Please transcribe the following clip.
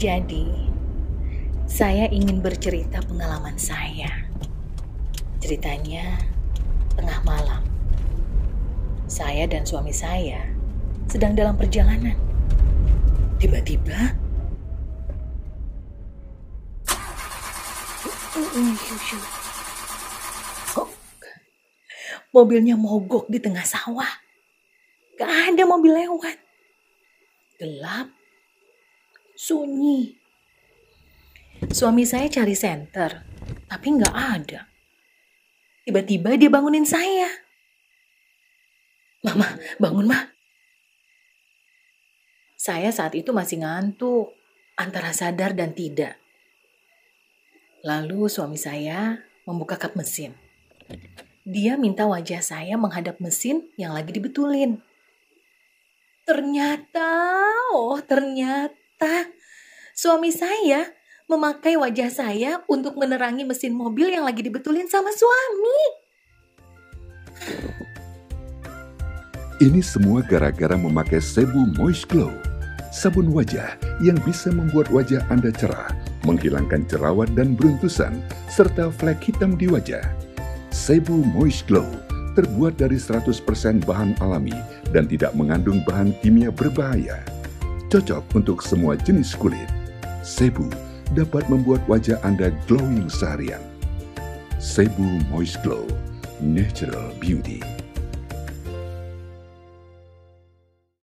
Jadi, saya ingin bercerita pengalaman saya. Ceritanya tengah malam. Saya dan suami saya sedang dalam perjalanan. Tiba-tiba mobilnya mogok di tengah sawah. Gak ada mobil lewat. Gelap. Sunyi. Suami saya cari senter, tapi nggak ada. Tiba-tiba dia bangunin saya. Mama, bangun, Ma. Saya saat itu masih ngantuk, antara sadar dan tidak. Lalu suami saya membuka kap mesin. Dia minta wajah saya menghadap mesin yang lagi dibetulin. Ternyata, oh ternyata suami saya memakai wajah saya untuk menerangi mesin mobil yang lagi dibetulin sama suami. Ini semua gara-gara memakai Sebu Moist Glow. Sabun wajah yang bisa membuat wajah Anda cerah, menghilangkan jerawat dan beruntusan, serta flek hitam di wajah. Sebu Moist Glow terbuat dari 100% bahan alami dan tidak mengandung bahan kimia berbahaya. Cocok untuk semua jenis kulit. Sebu dapat membuat wajah Anda glowing seharian. Sebu Moist Glow Natural Beauty.